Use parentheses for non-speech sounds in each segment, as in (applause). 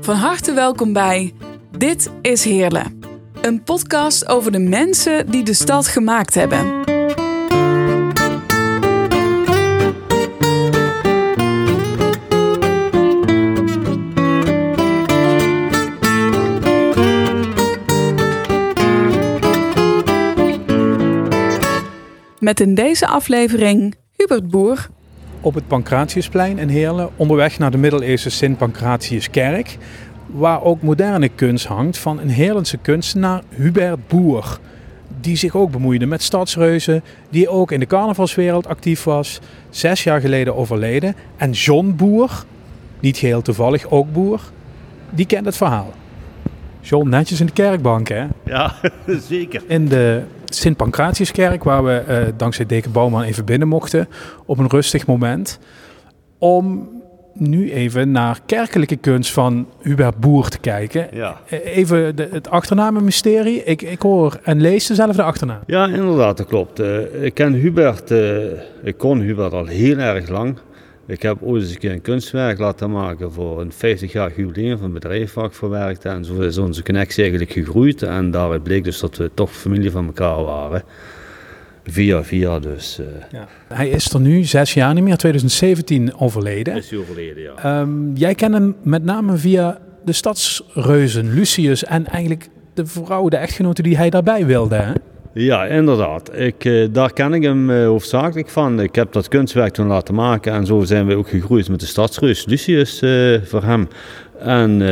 Van harte welkom bij Dit is Heerlen. Een podcast over de mensen die de stad gemaakt hebben. Met in deze aflevering Hubert Boer, op het Pancratiusplein in Heerlen, onderweg naar de middeleeuwse Sint Pancratiuskerk, waar ook moderne kunst hangt van een Heerlense kunstenaar Hubert Boer. Die zich ook bemoeide met stadsreuzen, die ook in de carnavalswereld actief was, zes jaar geleden overleden. En John Boer, niet geheel toevallig ook Boer, die kent het verhaal. John, netjes in de kerkbank, hè? Ja, (laughs) zeker. In de Sint Pancratiuskerk, waar we uh, dankzij Deken Bouwman even binnen mochten op een rustig moment. Om nu even naar kerkelijke kunst van Hubert Boer te kijken. Ja. Even de, het achternaamenmysterie. Ik, ik hoor en lees dezelfde achternaam. Ja, inderdaad, dat klopt. Uh, ik ken Hubert, uh, ik kon Hubert al heel erg lang. Ik heb ooit eens een keer een kunstwerk laten maken voor een 50 jaar jubileum van een bedrijf waar ik voor werkte. En zo is onze connectie eigenlijk gegroeid. En daaruit bleek dus dat we toch familie van elkaar waren. Via via dus. Uh... Ja. Hij is er nu zes jaar niet meer, 2017 overleden. Is hij overleden, ja. Um, jij kent hem met name via de stadsreuzen, Lucius en eigenlijk de vrouw, de echtgenote die hij daarbij wilde. Hè? Ja, inderdaad. Ik, uh, daar ken ik hem uh, hoofdzakelijk van. Ik heb dat kunstwerk toen laten maken en zo zijn we ook gegroeid met de stadsreus Lucius uh, voor hem. En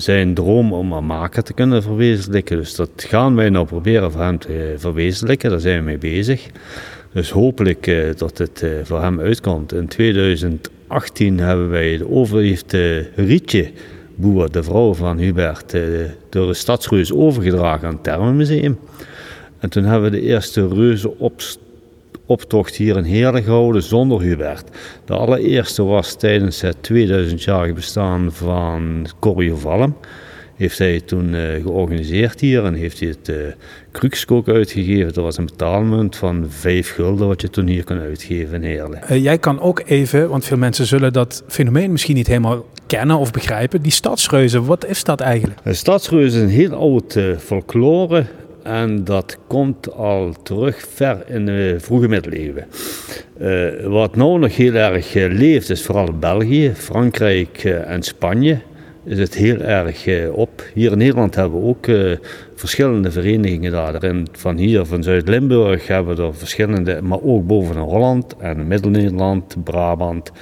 zijn droom om Amaka te kunnen verwezenlijken. Dus dat gaan wij nou proberen voor hem te verwezenlijken. Daar zijn we mee bezig. Dus hopelijk dat het voor hem uitkomt. In 2018 hebben wij de overleefde Rietje Boer, de vrouw van Hubert, door de stadsreus overgedragen aan het Thermenmuseum. En toen hebben we de eerste reuzenoptocht hier in Heerlen gehouden zonder Hubert. De allereerste was tijdens het 2000-jarige bestaan van Corrie Valm. Heeft hij toen uh, georganiseerd hier en heeft hij het uh, Krukskook uitgegeven. Dat was een betaalmunt van 5 gulden wat je toen hier kon uitgeven in Heerlen. Uh, jij kan ook even, want veel mensen zullen dat fenomeen misschien niet helemaal kennen of begrijpen. Die stadsreuzen, wat is dat eigenlijk? Een stadsreus is een heel oud folklore en dat komt al terug ver in de vroege middeleeuwen. Uh, wat nu nog heel erg uh, leeft is vooral België, Frankrijk uh, en Spanje. Is het heel erg op. Hier in Nederland hebben we ook verschillende verenigingen daarin. Van hier, van Zuid-Limburg hebben we er verschillende, maar ook boven Holland en Midden-Nederland, Brabant,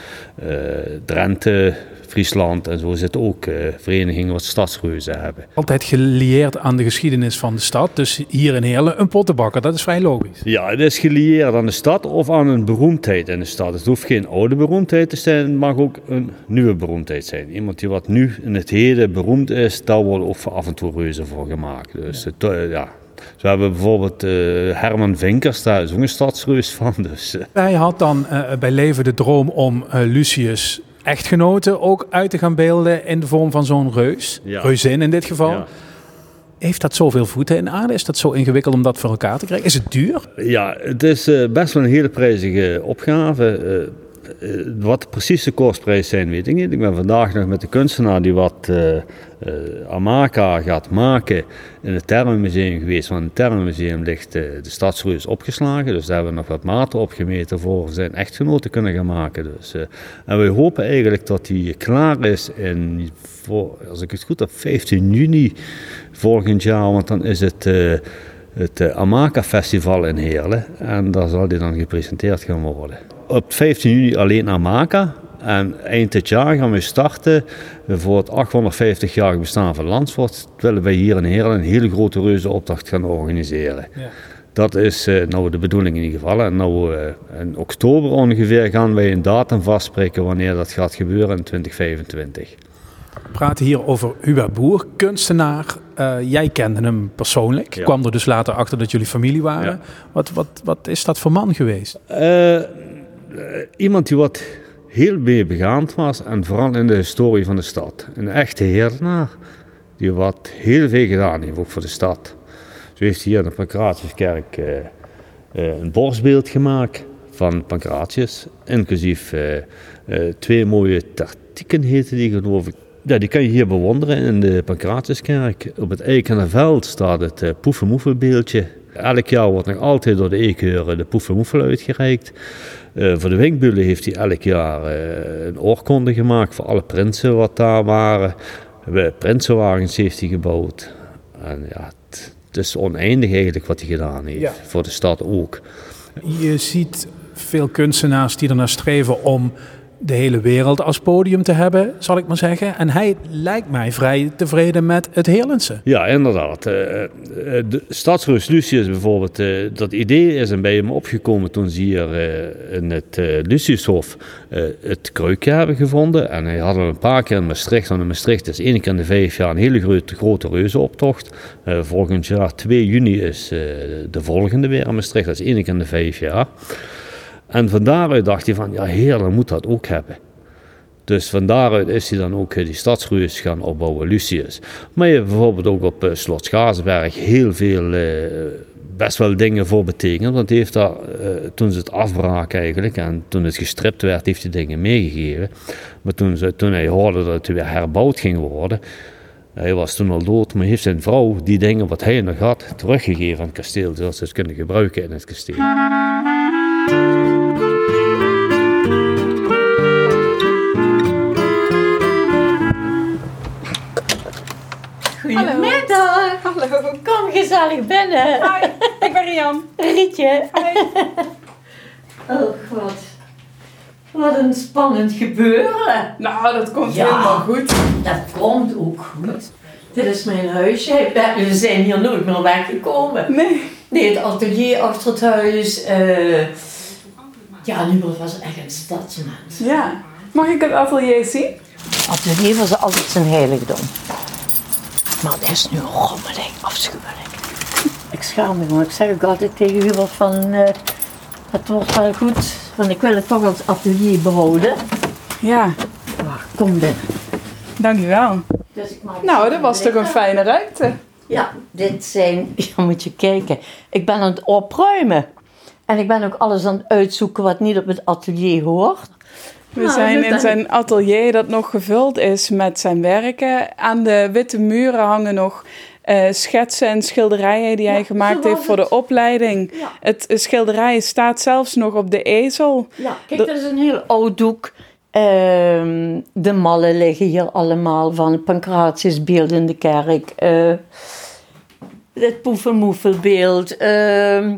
Drenthe, Friesland en zo zitten ook uh, verenigingen wat stadsreuzen hebben. Altijd gelieerd aan de geschiedenis van de stad. Dus hier in Heerlen een pottenbakker, dat is vrij logisch. Ja, het is gelieerd aan de stad of aan een beroemdheid in de stad. Het hoeft geen oude beroemdheid te zijn, het mag ook een nieuwe beroemdheid zijn. Iemand die wat nu in het heden beroemd is, daar worden ook af en toe reuzen voor gemaakt. Dus ja. Het, uh, ja. Hebben we bijvoorbeeld uh, Herman Vinkers, daar is ook een stadsreus van. Dus, uh. Hij had dan uh, bij leven de droom om Lucius echtgenoten ook uit te gaan beelden in de vorm van zo'n reus. Ja. Reuzin in dit geval. Ja. Heeft dat zoveel voeten in aarde? Is dat zo ingewikkeld om dat voor elkaar te krijgen? Is het duur? Ja, het is uh, best wel een hele prijzige opgave. Uh, uh, wat de precieze kostprijs zijn, weet ik niet. Ik ben vandaag nog met de kunstenaar die wat Amaka gaat maken in het Thermenmuseum geweest. Want in het Thermenmuseum ligt de stadsreus opgeslagen. Dus daar hebben we nog wat maten opgemeten voor zijn echtgenoot te kunnen gaan maken. Dus, en we hopen eigenlijk dat hij klaar is in, voor, als ik het goed heb, 15 juni volgend jaar. Want dan is het het uh, Amaka Festival in Heerlen. En daar zal die dan gepresenteerd gaan worden. Op 15 juni alleen Amaka. En eind dit jaar gaan we starten voor het 850-jarige bestaan van Landsvoort. Willen wij hier in Heerlen een hele grote reuzenopdracht gaan organiseren. Ja. Dat is uh, nou de bedoeling in ieder geval. En nou, uh, in oktober ongeveer gaan wij een datum vastspreken wanneer dat gaat gebeuren in 2025. We praten hier over Hubert Boer, kunstenaar. Uh, jij kende hem persoonlijk. Ja. Kwam er dus later achter dat jullie familie waren. Ja. Wat, wat, wat is dat voor man geweest? Uh, iemand die wat heel mee begaand was. En vooral in de historie van de stad. Een echte heerdenaar. Die wat heel veel gedaan heeft, ook voor de stad. Zo heeft hier in de Pancratiuskerk uh, een borstbeeld gemaakt van Pancratius. Inclusief twee mooie tartieken heten die geloof ja, die kan je hier bewonderen in de Pancratiuskerk. Op het Eikenveld staat het uh, Poefenmoefelbeeldje. Elk jaar wordt nog altijd door de Eekeuren de Poefenmoefel uitgereikt. Uh, voor de Winkbulen heeft hij elk jaar uh, een oorkonde gemaakt voor alle prinsen wat daar waren. Prinsenwagens heeft hij gebouwd. En ja, het, het is oneindig eigenlijk wat hij gedaan heeft. Ja. Voor de stad ook. Je ziet veel kunstenaars die ernaar streven om de hele wereld als podium te hebben, zal ik maar zeggen. En hij lijkt mij vrij tevreden met het Heerlense. Ja, inderdaad. Uh, de Stadsreus Lucius bijvoorbeeld, dat idee is bij hem opgekomen toen ze hier in het Luciushof het kruikje hebben gevonden. En hij had een paar keer in Maastricht, want in Maastricht is één keer in de vijf jaar een hele grote, grote reuzenoptocht. volgend jaar 2 juni is de volgende weer in Maastricht, dat is één keer in de vijf jaar. En van daaruit dacht hij van, ja Heerlen moet dat ook hebben. Dus van daaruit is hij dan ook die stadsruis gaan opbouwen, Lucius. Maar je hebt bijvoorbeeld ook op uh, Slot Schazenberg heel veel, uh, best wel dingen voor betekend. Want hij heeft daar, uh, toen ze het afbraken eigenlijk, en toen het gestript werd, heeft hij dingen meegegeven. Maar toen, ze, toen hij hoorde dat het weer herbouwd ging worden, hij was toen al dood, maar heeft zijn vrouw die dingen wat hij nog had, teruggegeven aan het kasteel, zodat ze het kunnen gebruiken in het kasteel. Gezellig binnen. Hi, ik ben Rian. Rietje. Hi. Oh god. Wat een spannend gebeuren. Nou, dat komt Ja. helemaal goed. Dat komt ook goed. Dit is mijn huisje. We zijn hier nooit meer weggekomen. Nee. Nee, het atelier achter het huis. eh ja, Nubel was echt een stadsmens. Ja. Mag ik het atelier zien? Atelier was altijd zijn heiligdom. Maar het is nu rommelig, afschuwelijk. Ik schaam me, maar ik zeg ook altijd tegen Hubert van... eh, het wordt wel goed, want ik wil het toch als atelier behouden. Ja. Maar kom binnen. Dankjewel. Dus ik maak Nou, dat was toch een fijne ruimte. Ja, dit zijn... (laughs) Ja, moet je kijken. Ik ben aan het opruimen. En ik ben ook alles aan het uitzoeken wat niet op het atelier hoort. We Nou, zijn in zijn atelier dat nog gevuld is met zijn werken. Aan de witte muren hangen nog eh, schetsen en schilderijen die hij gemaakt heeft voor de opleiding. Ja. Het schilderij staat zelfs nog op de ezel. Ja, kijk, dat is een heel oud doek. Ehm, de mallen liggen hier allemaal van het Pancratiusbeeld in de kerk. eh, het poefenmoefelbeeld. ehm,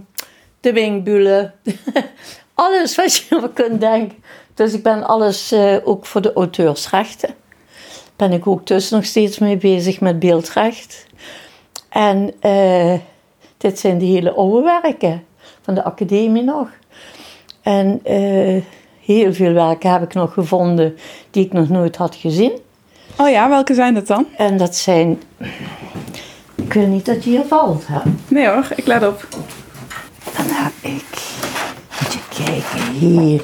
de wingbulen. (laughs) alles wat je maar kunt denken. Dus ik ben alles eh, ook voor de auteursrechten. Ben ik ook dus nog steeds mee bezig met beeldrecht. En eh, dit zijn de hele oude werken van de academie nog. En eh, heel veel werken heb ik nog gevonden die ik nog nooit had gezien. Oh ja, welke zijn dat dan? En dat zijn. Ik wil niet dat je hier valt. Hè? Nee hoor, ik let op. Dan heb ik. Moet je kijken, hele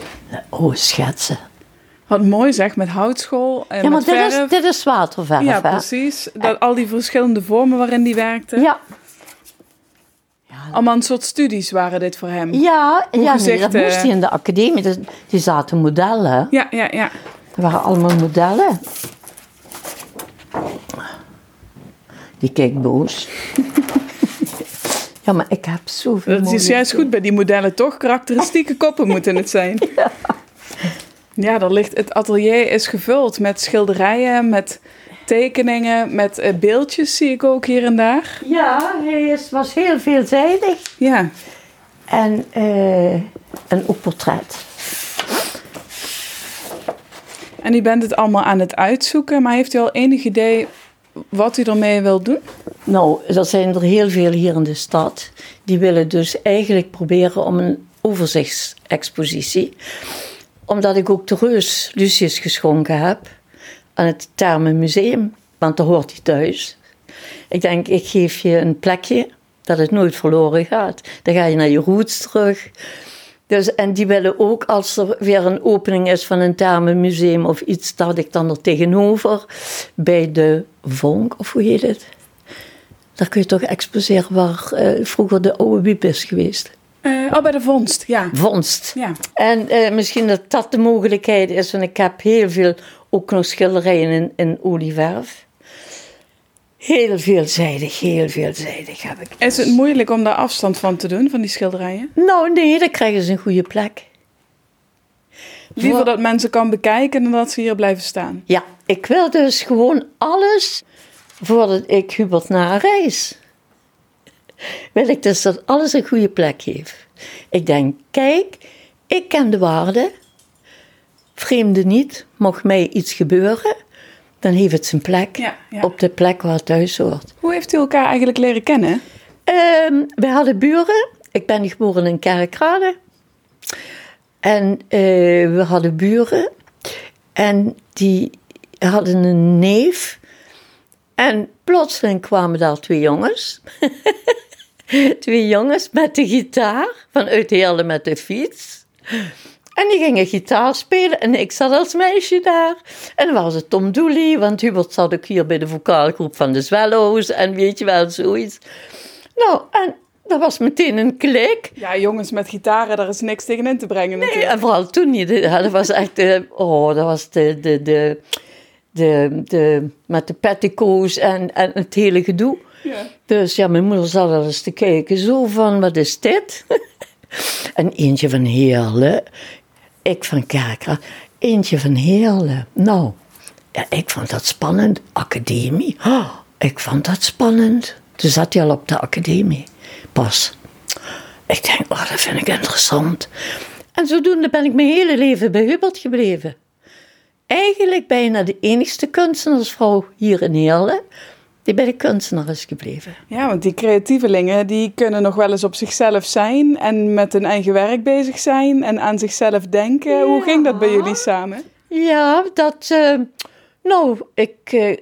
oude schetsen. Wat mooi zeg, met houtschool en Ja, maar dit verf. is, dit is waterverf. ja, hè? precies. Dat, al die verschillende vormen waarin die werkte. Ja, Allemaal een soort studies waren dit voor hem. ja, ja nee, dat moest hij in de academie. Dus die zaten modellen. Ja, ja, ja. Er waren allemaal modellen. Die kijkt boos. (laughs) ja, maar ik heb zoveel Dat is juist goed bij die modellen, toch? Karakteristieke koppen moeten het zijn. (laughs) Ja, er ligt, het atelier is gevuld met schilderijen, met tekeningen, met eh, beeldjes zie ik ook hier en daar. Ja, hij is, was heel veelzijdig. Ja, En, eh, en ook portret. en u bent het allemaal aan het uitzoeken, maar heeft u al enig idee wat u ermee wil doen? Nou, er zijn er heel veel hier in de stad. Die willen dus eigenlijk proberen om een overzichtsexpositie. Omdat ik ook de Reus Lucius geschonken heb aan het Thermenmuseum. Want daar hoort hij thuis. Ik denk, ik geef je een plekje dat het nooit verloren gaat. Dan ga je naar je roots terug. Dus, en die willen ook, als er weer een opening is van een Thermenmuseum of iets, dat ik dan er tegenover bij de Vonk, of hoe heet het? Daar kun je toch exposeren waar eh, vroeger de oude wiep is geweest. Eh, oh, bij de vondst, ja. Vondst. Ja, En eh, misschien dat dat de mogelijkheid is, want ik heb heel veel ook nog schilderijen in, in olieverf. Heel veelzijdig, heel veelzijdig heb ik. Is het moeilijk om daar afstand van te doen, van die schilderijen? Nou nee, dan krijgen ze een goede plek. Liever dat mensen kan bekijken dan dat ze hier blijven staan. Ja, ik wil dus gewoon alles voordat ik Hubert nareis. Wil ik dus dat alles een goede plek heeft. Ik denk, kijk, ik ken de waarde. Vreemde niet, mocht mij iets gebeuren, dan heeft het zijn plek. Ja, ja. Op de plek waar het thuis hoort. Hoe heeft u elkaar eigenlijk leren kennen? Ehm, we hadden buren. Ik ben geboren in Kerkrade. En eh, we hadden buren. En die hadden een neef. En plotseling kwamen daar twee jongens. (laughs) (laughs) twee jongens met de gitaar. Vanuit Heerlen met de fiets. En die gingen gitaar spelen en ik zat als meisje daar. En dan was het Tom Dooley, want Hubert zat ook hier bij de vocaalgroep van de Zwellows en weet je wel, zoiets. Nou, en dat was meteen een klik. Ja, jongens met gitaren, daar is niks tegen in te brengen Nee, natuurlijk. en vooral toen niet. Dat was echt, oh, dat was de, de, de, de, de, met de petticoats en, en het hele gedoe. Dus ja, mijn moeder zat al eens te kijken, zo van, wat is dit? (laughs) en eentje van Heerlen, ik van Kerkra, eentje van Heerlen. Nou, ja, ik vond dat spannend. Academie, oh, ik vond dat spannend. Toen zat hij al op de academie, pas. Ik denk, oh, dat vind ik interessant. En zodoende ben ik mijn hele leven bij Hubert gebleven. Eigenlijk bijna de enigste kunstenaarsvrouw hier in Heerlen die bij de kunstenaar is gebleven. ja, want die creatievelingen die kunnen nog wel eens op zichzelf zijn en met hun eigen werk bezig zijn en aan zichzelf denken. Hoe ging dat bij jullie samen? Ja, dat. eh, nou, ik. eh,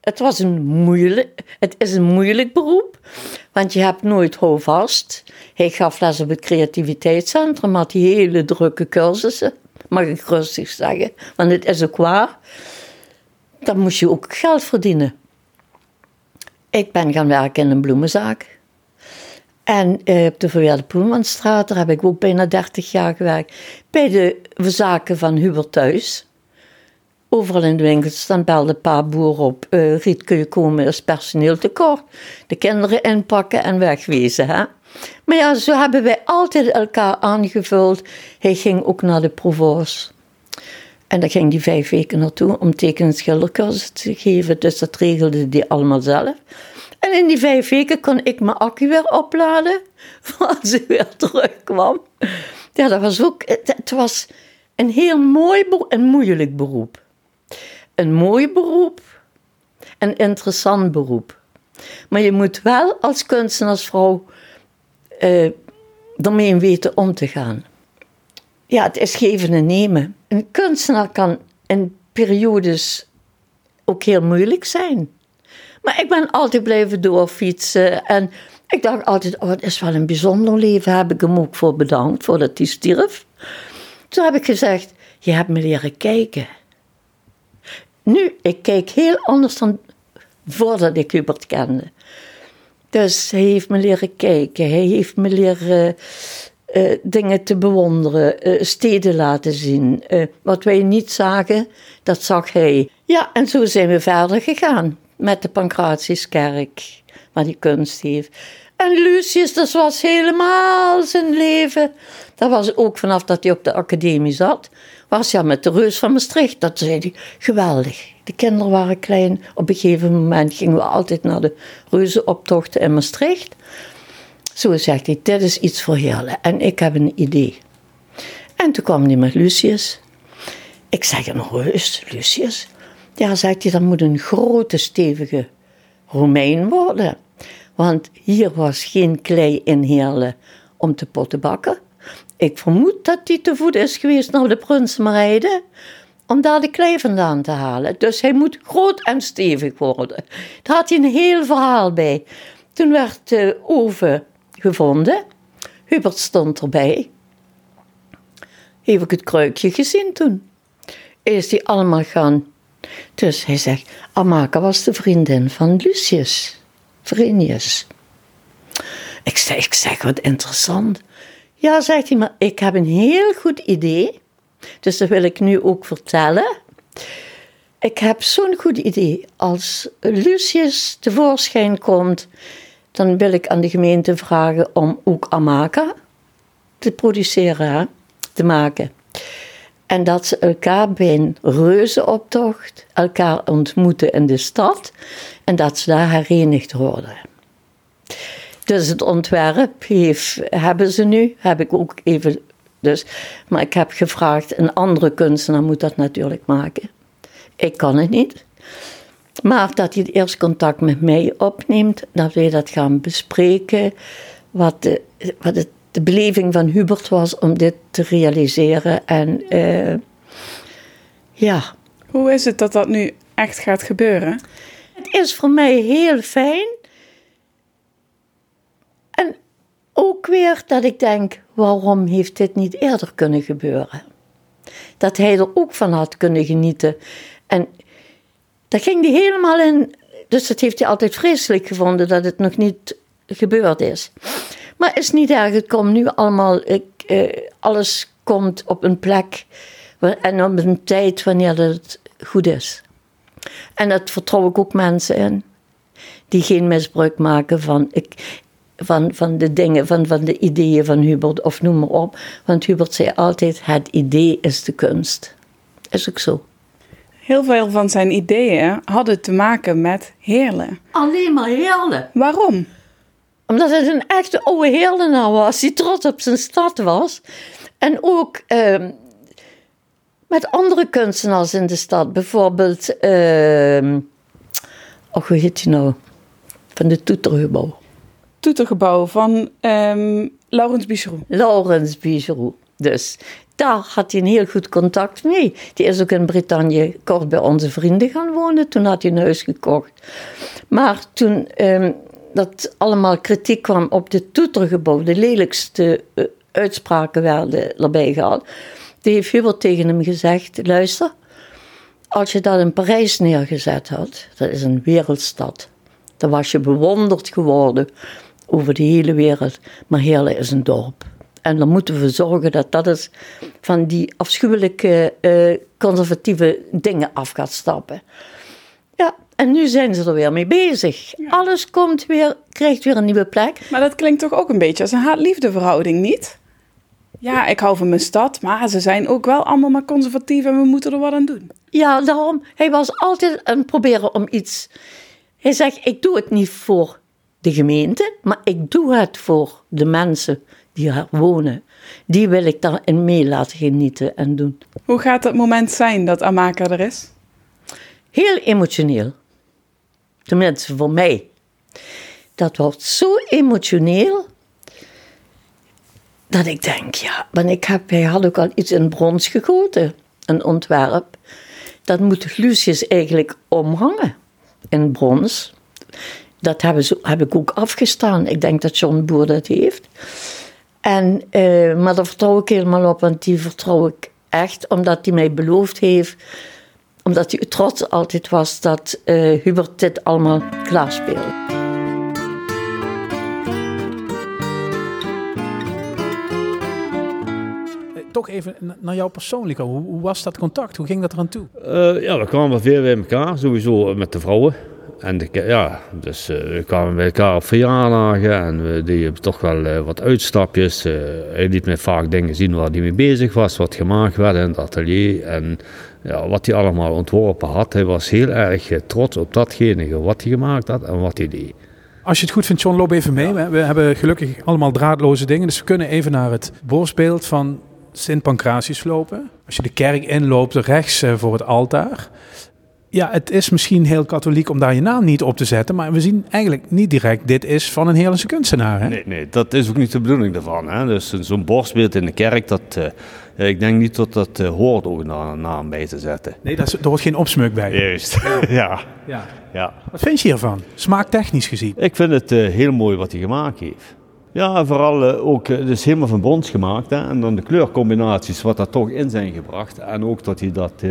het was een moeilijk. Het is een moeilijk beroep. Want je hebt nooit houvast. Hij gaf les op het creativiteitscentrum, had die hele drukke cursussen. Mag ik rustig zeggen, want het is ook waar. Dan moest je ook geld verdienen. Ik ben gaan werken in een bloemenzaak. En eh, op de Verweerde Poelmanstraat, daar heb ik ook bijna 30 jaar gewerkt. Bij de zaken van Hubert thuis. Overal in de winkels dan belde paar boeren op. eh, Riet, kun je komen, er is personeel tekort. De kinderen inpakken en wegwezen. Hè? Maar ja, zo hebben wij altijd elkaar aangevuld. Hij ging ook naar de Provence. En daar ging hij vijf weken naartoe om teken- en schildercursus te geven. Dus dat regelde hij allemaal zelf. En in die vijf weken kon ik mijn accu weer opladen. Voor (laughs) als weer terugkwam. Ja, dat was ook... Het, was een heel mooi een moeilijk beroep. Een mooi beroep. Een interessant beroep. Maar je moet wel als kunstenaarsvrouw eh ermee weten om te gaan. Ja, het is geven en nemen. Een kunstenaar kan in periodes ook heel moeilijk zijn. Maar ik ben altijd blijven doorfietsen. En ik dacht altijd, oh, het is wel een bijzonder leven. Heb ik hem ook voor bedankt, voordat hij stierf. Toen heb ik gezegd, je hebt me leren kijken. Nu, ik kijk heel anders dan voordat ik Hubert kende. Dus hij heeft me leren kijken. Hij heeft me leren eh, dingen te bewonderen, eh, steden laten zien. Eh, wat wij niet zagen, dat zag hij. Ja, en zo zijn we verder gegaan met de Pancratiuskerk, waar hij kunst heeft. En Lucius, dat was helemaal zijn leven. Dat was ook vanaf dat hij op de academie zat. Was ja met de reus van Maastricht. Dat zei hij, geweldig. De kinderen waren klein. Op een gegeven moment gingen we altijd naar de reuzenoptochten in Maastricht. Zo zegt hij, dit is iets voor Heerlen. En ik heb een idee. En toen kwam hij met Lucius. Ik zeg, een reus, Lucius? Ja, zegt hij, dat moet een grote, stevige Romein worden. Want hier was geen klei in Heerlen om te potten bakken. Ik vermoed dat hij te voet is geweest naar de Prinsenmarijde om daar de klei vandaan te halen. Dus hij moet groot en stevig worden. Daar had hij een heel verhaal bij. Toen werd de oven gevonden. Hubert stond erbij. Heb ik het kruikje gezien toen. Is hij allemaal gaan. Dus hij zegt, Amaka was de vriendin van Lucius, Vrenius. Ik zeg, ik zeg, wat interessant. Ja, zegt hij, maar ik heb een heel goed idee. Dus dat wil ik nu ook vertellen. ik heb zo'n goed idee. Als Lucius tevoorschijn komt, dan wil ik aan de gemeente vragen om ook Amaka te produceren, te maken. En dat ze elkaar bij een reuzenoptocht elkaar ontmoeten in de stad en dat ze daar herenigd worden. Dus het ontwerp heeft, hebben ze nu, heb ik ook even. Dus, maar ik heb gevraagd, een andere kunstenaar moet dat natuurlijk maken. Ik kan het niet. Maar dat hij eerst contact met mij opneemt, dat wij dat gaan bespreken. Wat de, wat het, de beleving van Hubert was om dit te realiseren. En uh, ja. Hoe is het dat dat nu echt gaat gebeuren? Het is voor mij heel fijn. En ook weer dat ik denk, waarom heeft dit niet eerder kunnen gebeuren? Dat hij er ook van had kunnen genieten. En daar ging hij helemaal in. Dus dat heeft hij altijd vreselijk gevonden dat het nog niet gebeurd is. Maar is niet erg, het komt nu allemaal, ik, eh, alles komt op een plek en op een tijd wanneer het goed is. En dat vertrouw ik ook mensen in, die geen misbruik maken van, ik, van, van de dingen, van, van de ideeën van Hubert of noem maar op. Want Hubert zei altijd: het idee is de kunst. Is ook zo. Heel veel van zijn ideeën hadden te maken met heerlen. Alleen maar heerlen. Waarom? Omdat het een echte oude heerlenaar was, die trots op zijn stad was. En ook uh, met andere kunstenaars in de stad. Bijvoorbeeld, uh, oh, hoe heet die nou? Van de Toetergebouw. Toetergebouw van um, Laurens Bicheroux. Laurens Bicheroux. Dus daar had hij een heel goed contact mee. Die is ook in Bretagne kort bij onze vrienden gaan wonen. Toen had hij een huis gekocht. Maar toen um, dat allemaal kritiek kwam op de toetergebouw, de lelijkste uh, uitspraken werden erbij gehaald. Die heeft Hubert tegen hem gezegd: luister, als je dat in Parijs neergezet had, dat is een wereldstad, dan was je bewonderd geworden over de hele wereld. Maar Heerlen is een dorp. En dan moeten we zorgen dat dat is van die afschuwelijke uh, conservatieve dingen af gaat stappen. Ja, en nu zijn ze er weer mee bezig. Alles komt weer, krijgt weer een nieuwe plek. Maar dat klinkt toch ook een beetje als een haat-liefde verhouding, niet? Ja, ik hou van mijn stad, maar ze zijn ook wel allemaal maar conservatief en we moeten er wat aan doen. Ja, daarom. Hij was altijd aan het proberen om iets. Hij zegt: Ik doe het niet voor de gemeente, maar ik doe het voor de mensen die er wonen. Die wil ik daarin mee laten genieten en doen. Hoe gaat het moment zijn dat Amaka er is? Heel emotioneel. Tenminste, voor mij. Dat wordt zo emotioneel. Dat ik denk, ja, want ik heb, hij had ook al iets in brons gegoten, een ontwerp. Dat moet Lucius eigenlijk omhangen in brons. Dat hebben ze, heb ik ook afgestaan. Ik denk dat John Boer dat heeft. En, uh, maar daar vertrouw ik helemaal op, want die vertrouw ik echt, omdat hij mij beloofd heeft, omdat hij trots altijd was dat uh, Hubert dit allemaal klaarspeelde. Toch even naar jou persoonlijk. Hoe, hoe was dat contact? Hoe ging dat eraan toe? Uh, ja, we kwamen veel bij elkaar, sowieso met de vrouwen. En de, ja, dus uh, we kwamen bij elkaar op verjaardagen en we deden toch wel uh, wat uitstapjes. Uh, hij liet mij vaak dingen zien waar hij mee bezig was, wat gemaakt werd in het atelier en ja, wat hij allemaal ontworpen had. Hij was heel erg trots op datgene wat hij gemaakt had en wat hij deed. Als je het goed vindt, John, loop even mee. We hebben gelukkig allemaal draadloze dingen, dus we kunnen even naar het borstbeeld van Sint Pancratius lopen. Als je de kerk inloopt, rechts voor het altaar ja, het is misschien heel katholiek om daar je naam niet op te zetten, maar we zien eigenlijk niet direct, dit is van een Heerlijkse kunstenaar. Hè? Nee, nee, dat is ook niet de bedoeling daarvan. Hè? Dus zo'n borstbeeld in de kerk, dat, uh, ik denk niet dat dat uh, hoort ook een naam bij te zetten. Nee, er hoort geen opsmuk bij. Juist, (laughs) ja. ja. ja. Wat vind je hiervan, smaaktechnisch gezien? Ik vind het uh, heel mooi wat hij gemaakt heeft. Ja, vooral ook, het is helemaal van brons gemaakt. Hè? En dan de kleurcombinaties, wat daar toch in zijn gebracht. En ook dat hij dat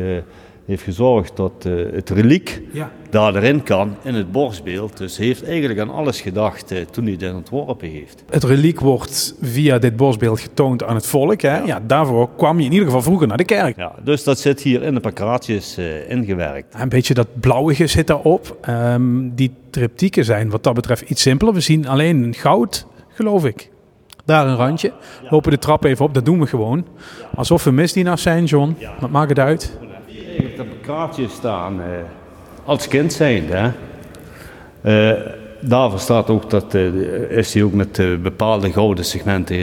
heeft gezorgd dat eh, het reliek Ja. daar erin kan in het borstbeeld. Dus hij heeft eigenlijk aan alles gedacht eh, toen hij dit ontworpen heeft. Het reliek wordt via dit bosbeeld getoond aan het volk. Hè? Ja. daarvoor kwam je in ieder geval vroeger naar de kerk. Ja, dus dat zit hier in de pancratius eh, ingewerkt. Een beetje dat blauwige zit daarop. Ehm, die triptieken zijn wat dat betreft iets simpeler. We zien alleen goud, geloof ik. Daar een randje. Lopen de trap even op, dat doen we gewoon. Alsof we misdienaars zijn, John. Wat maakt het uit? Op de pancratius staan eh, als kind zijn. Hè? Eh, daarvoor staat ook dat eh, is hij ook met bepaalde gouden segmenten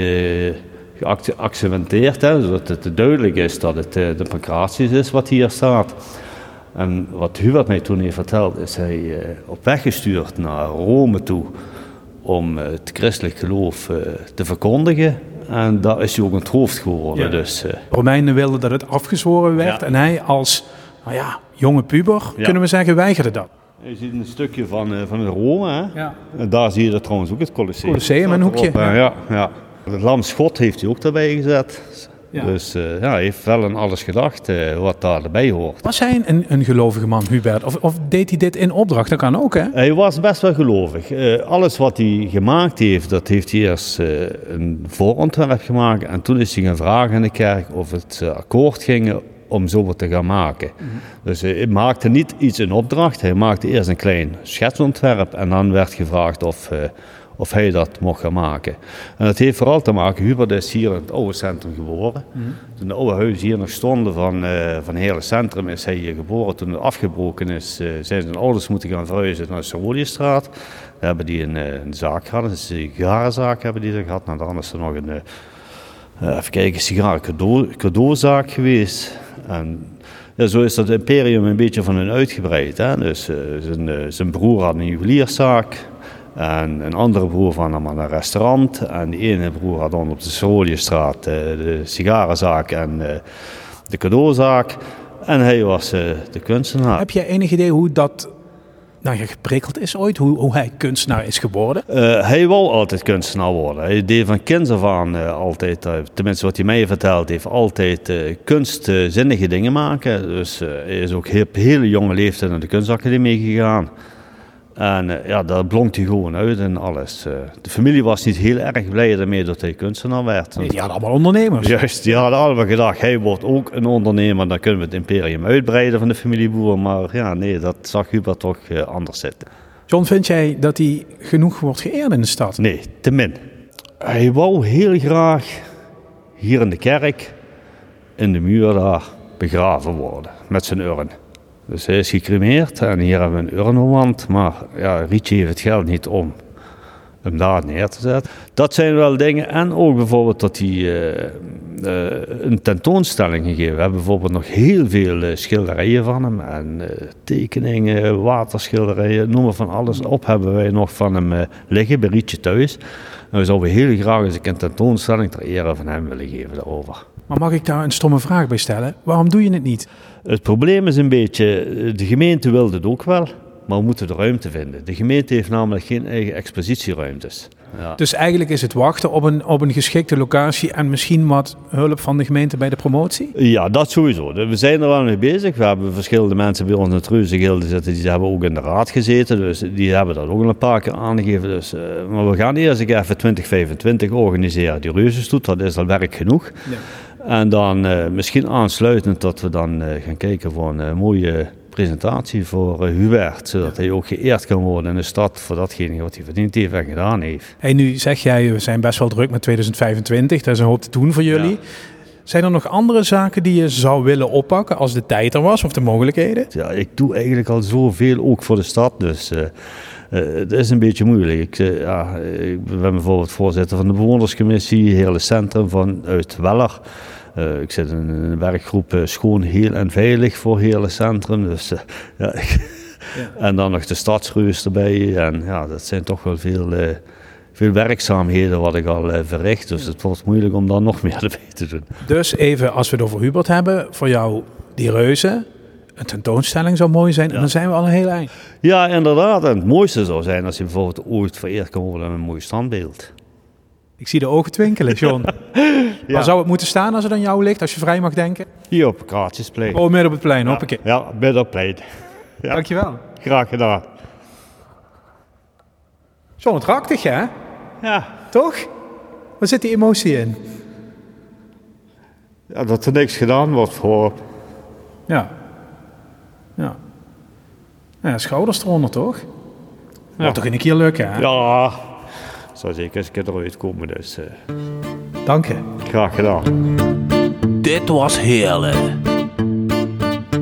geac- geaccentueerd, hè, zodat het duidelijk is dat het de pancratius is wat hier staat. En wat Hubert mij toen heeft verteld, is hij op weg gestuurd naar Rome toe om het christelijk geloof te verkondigen. En daar is hij ook het hoofd geworden. Ja. Dus, eh, Romeinen wilden dat het afgezworen werd. Ja. En hij als nou ja, jonge puber, Ja. kunnen we zeggen, weigerde dat. Je ziet een stukje van, eh, van Rome. Hè? Ja. En daar zie je dat trouwens ook het Colosseum. Colosseum, een hoekje. Erop, ja, ja. Het lam Schot heeft hij ook daarbij gezet. Ja. Dus eh, ja, hij heeft wel aan alles gedacht eh, wat daar erbij hoort. Was hij een, een gelovige man, Hubert? Of, of deed hij dit in opdracht? Dat kan ook, hè? Hij was best wel gelovig. Eh, alles wat hij gemaakt heeft, dat heeft hij eerst een voorontwerp gemaakt. En toen is hij gaan vragen in de kerk of het akkoord ging om zo wat te gaan maken. Dus eh, hij maakte niet iets in opdracht. Hij maakte eerst een klein schetsontwerp en dan werd gevraagd of, of hij dat mocht gaan maken. En dat heeft vooral te maken, Hubert is hier in het oude centrum geboren. Toen de oude huizen hier nog stonden van, eh van het hele centrum is hij hier geboren. Toen het afgebroken is, eh, zijn zijn ouders moeten gaan verhuizen naar de Saroliestraat. Daar hebben die een, eh, een zaak gehad, een sigarenzaak hebben die er gehad. Nou, dan is er nog een, eh, even kijken, sigaren cadeau, cadeauzaak geweest. En ja, zo is dat imperium een beetje van hun uitgebreid. Hè? Dus zijn, zijn broer had een juwelierszaak. En een andere broer van hem had een restaurant. En die ene broer had dan op de Soroliestraat eh, de sigarenzaak en eh, de cadeauzaak. En hij was eh, de kunstenaar. Heb jij enig idee hoe dat nou, ja, geprikkeld is ooit? Hoe, hoe hij kunstenaar is geworden? Hij wou altijd kunstenaar worden. Hij deed van kinds af aan altijd, eh, tenminste wat hij mij verteld heeft, altijd kunstzinnige dingen maken. Dus hij is ook heel, op hele jonge leeftijd naar de kunstacademie gegaan. En eh, ja, daar blonk hij gewoon uit en alles. Eh, de familie was niet heel erg blij ermee dat hij kunstenaar werd. Nee, die hadden allemaal ondernemers. Juist, die hadden allemaal gedacht, hij wordt ook een ondernemer, dan kunnen we het imperium uitbreiden van de familie Boer. Maar ja, nee, dat zag Hubert toch eh, anders zitten. John, vind jij dat hij genoeg wordt geëerd in de stad? Nee, te min. Hij wou heel graag hier in de kerk, in de muur daar, begraven worden met zijn urn. Dus hij is gecremeerd en hier hebben we een urnenwand, maar ja, Rietje heeft het geld niet om hem daar neer te zetten. Dat zijn wel dingen. En ook bijvoorbeeld dat hij eh, eh, een tentoonstelling gegeven. We hebben bijvoorbeeld nog heel veel eh, schilderijen van hem. En tekeningen, waterschilderijen, noem maar van alles op hebben wij nog van hem liggen bij Rietje thuis. En we zouden heel graag eens een tentoonstelling ter ere van hem willen geven daarover. Maar mag ik daar een stomme vraag bij stellen? Waarom doe je het niet? Het probleem is een beetje, eh, de gemeente wil het ook wel, maar we moeten de ruimte vinden. De gemeente heeft namelijk geen eigen expositieruimtes. Ja. Dus eigenlijk is het wachten op een, op een geschikte locatie en misschien wat hulp van de gemeente bij de promotie? Ja, dat sowieso. We zijn er wel mee bezig. We hebben verschillende mensen bij ons in het Reuzengilde zitten, die hebben ook in de raad gezeten. Dus die hebben dat ook al een paar keer aangegeven. Dus, eh, maar we gaan eerst even 2025 organiseren. Die Reuzenstoet, dat is al werk genoeg. En dan eh, misschien aansluitend dat we dan eh, gaan kijken voor een eh, mooie presentatie voor Hubert. Zodat hij ook geëerd kan worden in de stad voor datgene wat hij verdiend heeft en gedaan heeft. Hey, nu zeg jij, we zijn best wel druk met 2025. Daar is een hoop te doen voor jullie. Ja. Zijn er nog andere zaken die je zou willen oppakken als de tijd er was of de mogelijkheden? Ja, ik doe eigenlijk al zoveel ook voor de stad, dus eh, eh, het is een beetje moeilijk. Ik, eh, ja, ik ben bijvoorbeeld voorzitter van de bewonerscommissie, hele centrum vanuit Weller. Eh, ik zit in een werkgroep Schoon, Heel en Veilig voor hele centrum. Dus, ja, (laughs) En dan nog de stadsreus erbij. En ja, dat zijn toch wel veel, veel werkzaamheden wat ik al eh, verricht. Dus het wordt moeilijk om daar nog (laughs) meer erbij te doen. Dus even, als we het over Hubert hebben, voor jou die reuzen, een tentoonstelling zou mooi zijn. En dan zijn we al een heel eind. Ja, inderdaad. En het mooiste zou zijn als je bijvoorbeeld ooit vereerd kan worden met een mooi standbeeld. Ik zie de ogen twinkelen, John. (laughs) Ja. Waar zou het moeten staan als het aan jou ligt, als je vrij mag denken? Hier op Kraatjesplein. Oh, midden op het plein, hoppakee. Ja, middenplein. Ja. Dankjewel. Graag gedaan. John, prachtig hè? Ja. Toch? Waar zit die emotie in? ja, dat er niks gedaan wordt voor Ja. Ja. Ja, schouders eronder, toch? Moet toch een keer lukken, hè? Ja, zou zeker eens een keer eruit komen, dus eh, Dank je. graag gedaan. Dit was heerlijk.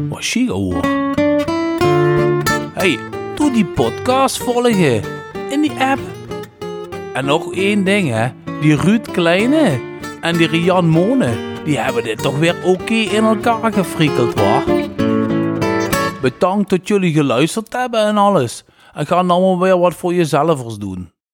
Was chic hoor. Hey, doe die podcast volgen in die app. En nog één ding hè, die Ruud Kleine en die Rian Mone, die hebben dit toch weer oké in elkaar gefrikkeld hoor. Bedankt dat jullie geluisterd hebben en alles. En ga dan maar weer wat voor jezelf doen.